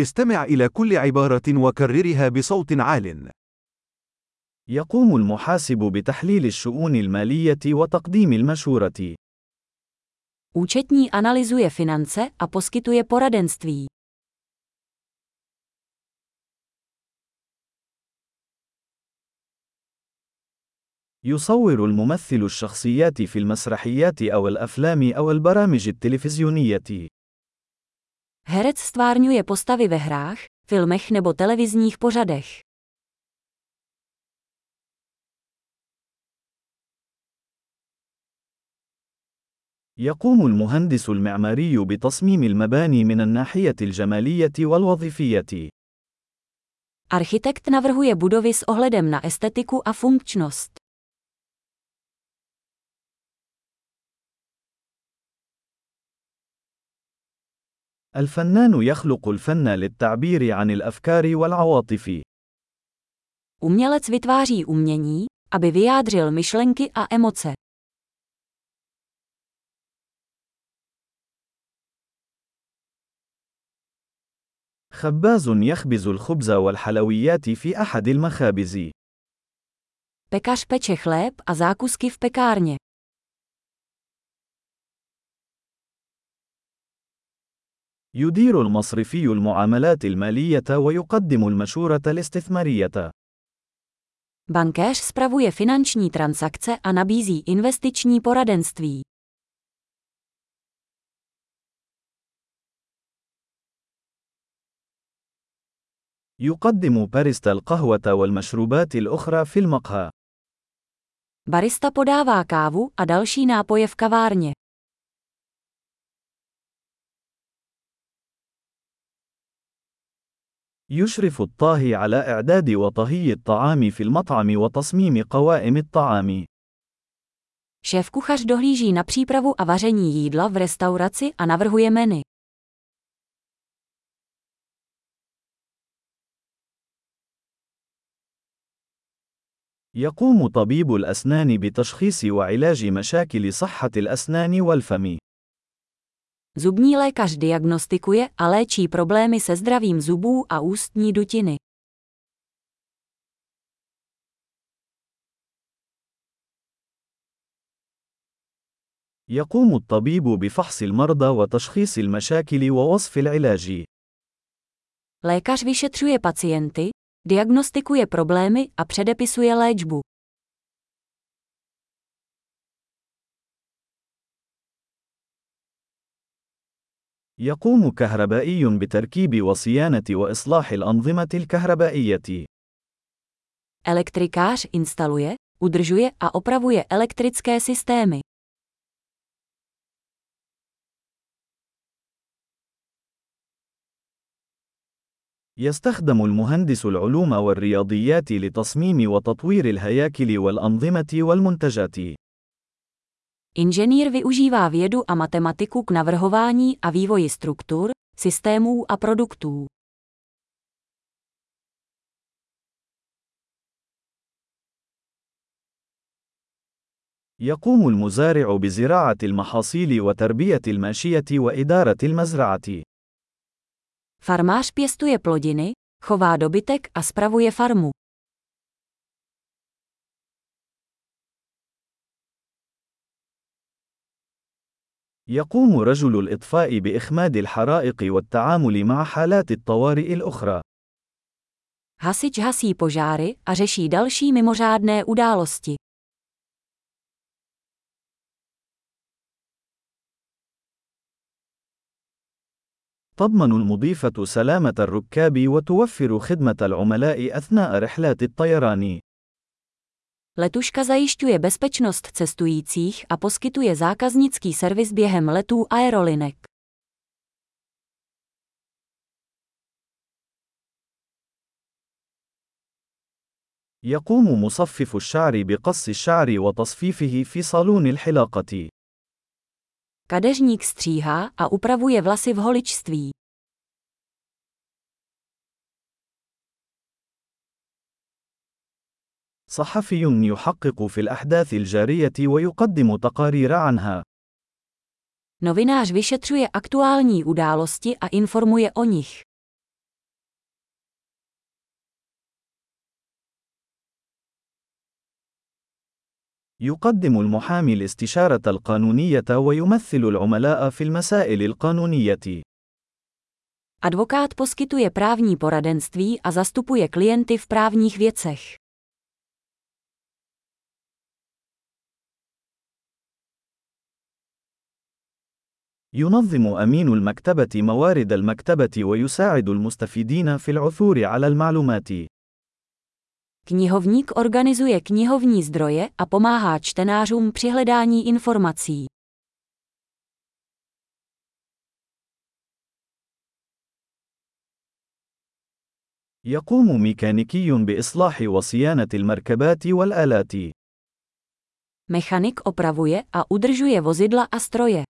استمع إلى كل عبارة وكررها بصوت عال. يقوم المحاسب بتحليل الشؤون المالية وتقديم المشورة. Účetní analyzuje finance a poskytuje poradenství. يصور الممثل الشخصيات في المسرحيات أو الأفلام أو البرامج التلفزيونية. Herec stvárňuje postavy ve hrách, filmech nebo televizních pořadech. يقوم المهندس المعماري بتصميم المباني من الناحية الجمالية والوظيفية. Architekt navrhuje budovy s ohledem na estetiku a funkčnost. الفنان يخلق الفن للتعبير عن الأفكار والعواطف. Umělec vytváří umění, aby vyjádřil myšlenky a emoce. خباز يخبز الخبز والحلويات في أحد المخابز. Pekař peče chléb a zákusky v pekárně. يدير المصرفي المعاملات المالية ويقدم المشورة الاستثمارية. Bankéř spravuje finanční transakce a nabízí investiční poradenství. يقدم باريستا القهوة والمشروبات الأخرى في المقهى. Barista podává kávu a další nápoje v kavárně. يشرف الطاهي على إعداد وطهي الطعام في المطعم وتصميم قوائم الطعام. Šéf kuchař dohlíží na přípravu a vaření jídla v restauraci a navrhuje menu. يقوم طبيب الأسنان بتشخيص وعلاج مشاكل صحة الأسنان والفم. Zubní lékař diagnostikuje a léčí problémy se zdravím zubů a ústní dutiny. يقوم الطبيب بفحص المرضى وتشخيص المشاكل ووصف العلاج. Lékař vyšetřuje pacienty, diagnostikuje problémy a předepisuje léčbu. يقوم كهربائي بتركيب وصيانة وإصلاح الأنظمة الكهربائية. Elektrikář instaluje, udržuje a opravuje elektrické systémy. يستخدم المهندس العلوم والرياضيات لتصميم وتطوير الهياكل والأنظمة والمنتجات. Inženýr využívá vědu a matematiku k navrhování a vývoji struktur, systémů a produktů. يقوم المزارع بزراعة المحاصيل وتربية الماشية وإدارة المزرعة. Farmář pěstuje plodiny, chová dobytek a spravuje farmu. يقوم رجل الإطفاء بإخماد الحرائق والتعامل مع حالات الطوارئ الأخرى. Hasič hasí požáry a řeší další mimořádné události. تضمن المضيفة سلامة الركاب وتوفر خدمة العملاء أثناء رحلات الطيران. Letuška zajišťuje bezpečnost cestujících a poskytuje zákaznický servis během letů aerolinek. يقوم مصفف الشعر بقص الشعر وتصفيفه في صالون الحلاقة. Kadeřník stříhá a upravuje vlasy v holičství. صحفي يحقق في الأحداث الجارية ويقدم تقارير عنها. Novinář vyšetřuje aktuální události a informuje o nich. يقدم المحامي الاستشارة القانونية ويمثل العملاء في المسائل القانونية. Advokát poskytuje právní poradenství a zastupuje klienty v právních věcech. ينظم أمين المكتبة موارد المكتبة ويساعد المستفيدين في العثور على المعلومات. Knihovník organizuje knihovní zdroje a pomáhá čtenářům při hledání informací. يقوم ميكانيكي بإصلاح وصيانة المركبات والآلات. Mechanik opravuje a udržuje vozidla a stroje.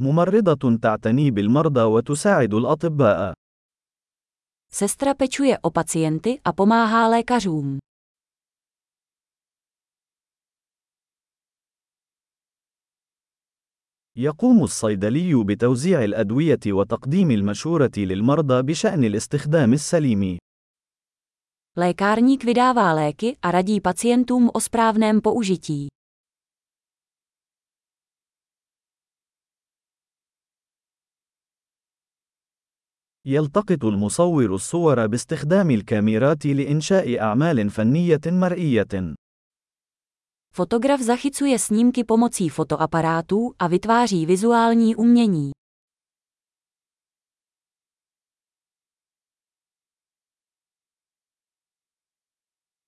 ممرضة تعتني بالمرضى وتساعد الأطباء. Sestra pečuje o pacienty a pomáhá lékařům. يقوم الصيدلي بتوزيع الأدوية وتقديم المشورة للمرضى بشأن الاستخدام السليم. Lékárník vydává léky a radí pacientům o správném použití. يلتقط المصور الصور باستخدام الكاميرات لإنشاء أعمال فنية مرئية. Fotograf zachycuje snímky pomocí fotoaparátů a vytváří vizuální umění.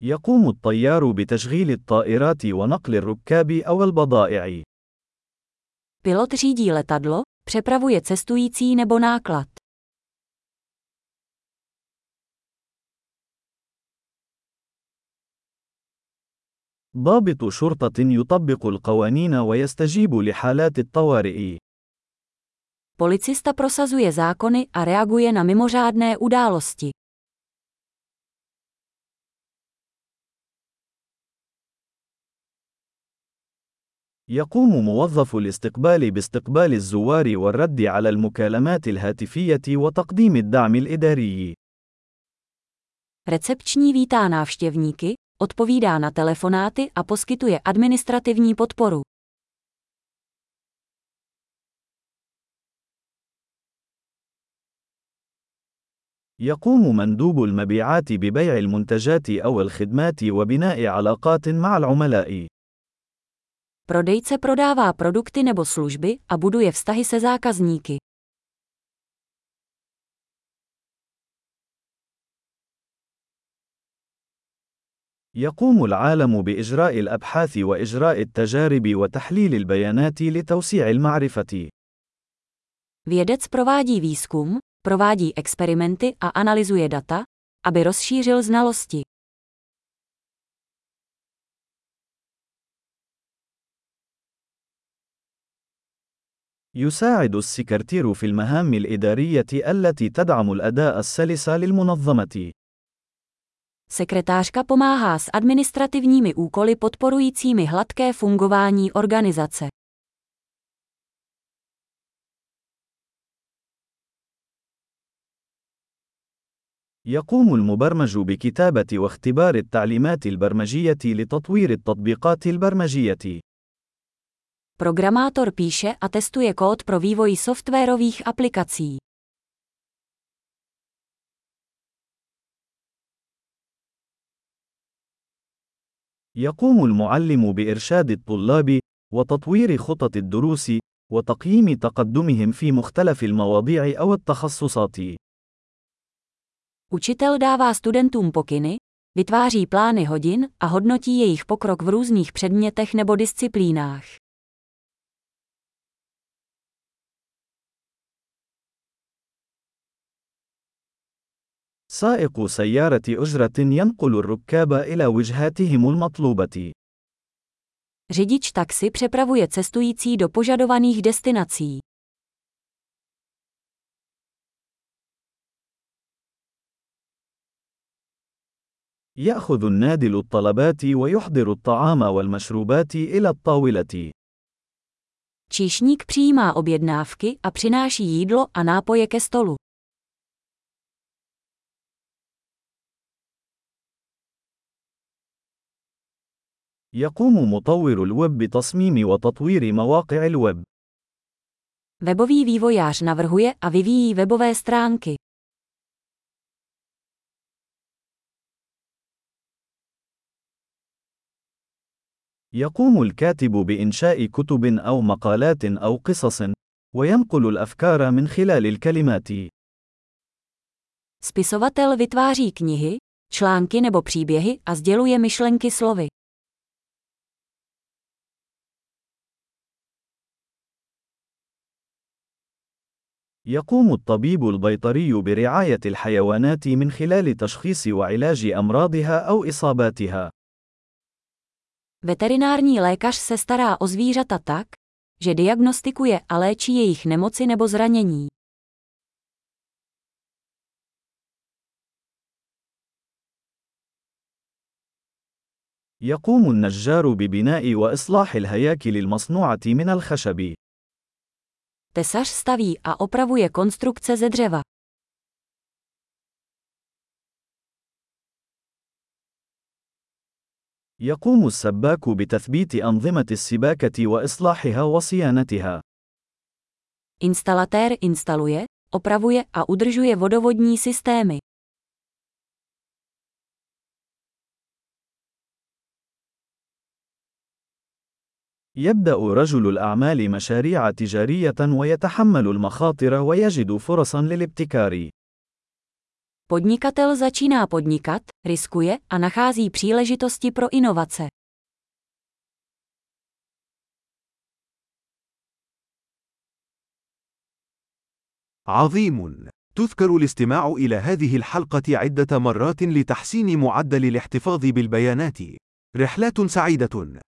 يقوم الطيار بتشغيل الطائرات ونقل الركاب أو البضائع. Pilot řídí letadlo, přepravuje cestující nebo náklad. ضابط شرطة يطبق القوانين ويستجيب لحالات الطوارئ. Policista prosazuje zákony a reaguje na mimořádné události. يقوم موظف الاستقبال باستقبال الزوار والرد على المكالمات الهاتفية وتقديم الدعم الإداري. Recepční vítá návštěvníky, odpovídá na telefonáty a poskytuje administrativní podporu. يقوم مندوب المبيعات ببيع المنتجات أو الخدمات وبناء علاقات مع العملاء. Prodejce prodává produkty nebo služby a buduje vztahy se zákazníky. يقوم العالم بإجراء الأبحاث وإجراء التجارب وتحليل البيانات لتوسيع المعرفة. Vědec provádí výzkum, provádí experimenty a analyzuje data, aby rozšířil znalosti. يساعد السكرتير في المهام الإدارية التي تدعم الأداء السلس للمنظمة. Sekretářka pomáhá s administrativními úkoly podporujícími hladké fungování organizace. يقوم المبرمج بكتابة واختبار التعليمات البرمجية لتطوير التطبيقات البرمجية. Programátor píše a testuje kód pro vývoj softwarových aplikací. يقوم المعلم بإرشاد الطلاب وتطوير خطط الدروس وتقييم تقدمهم في مختلف المواضيع أو التخصصات. Učitel dává studentům pokyny, vytváří plány hodin a hodnotí jejich pokrok v různých předmětech nebo disciplínách. سائق سيارة أجرة ينقل الركاب إلى وجهاتهم المطلوبة. Řidič taxi přepravuje cestující do požadovaných destinací. يأخذ النادل الطلبات ويحضر الطعام والمشروبات إلى الطاولة. Číšník přijímá objednávky a přináší jídlo a nápoje ke stolu. يقوم مطور الويب بتصميم وتطوير مواقع الويب. Webový vývojář navrhuje a vyvíjí webové stránky. يقوم الكاتب بإنشاء كتب أو مقالات أو قصص، وينقل الأفكار من خلال الكلمات. Spisovatel vytváří knihy, články nebo příběhy a sděluje myšlenky slovy. يقوم الطبيب البيطري برعاية الحيوانات من خلال تشخيص وعلاج أمراضها أو إصاباتها. Veterinární lékař se stará o zvířata tak, že diagnostikuje a léčí jejich nemoci nebo zranění. يقوم النجار ببناء وإصلاح الهياكل المصنوعة من الخشب. Tesař staví a opravuje konstrukce ze dřeva. يقوم السباك بتثبيت أنظمة السباكة وإصلاحها وصيانتها. Instalatér instaluje, opravuje a udržuje vodovodní systémy. يبدأ رجل الأعمال مشاريع تجارية ويتحمل المخاطر ويجد فرصا للابتكار. Podnikatel začíná podnikat, riskuje a nachází příležitosti pro inovace. عظيم. تذكر الاستماع إلى هذه الحلقة عدة مرات لتحسين معدل الاحتفاظ بالبيانات. رحلات سعيدة.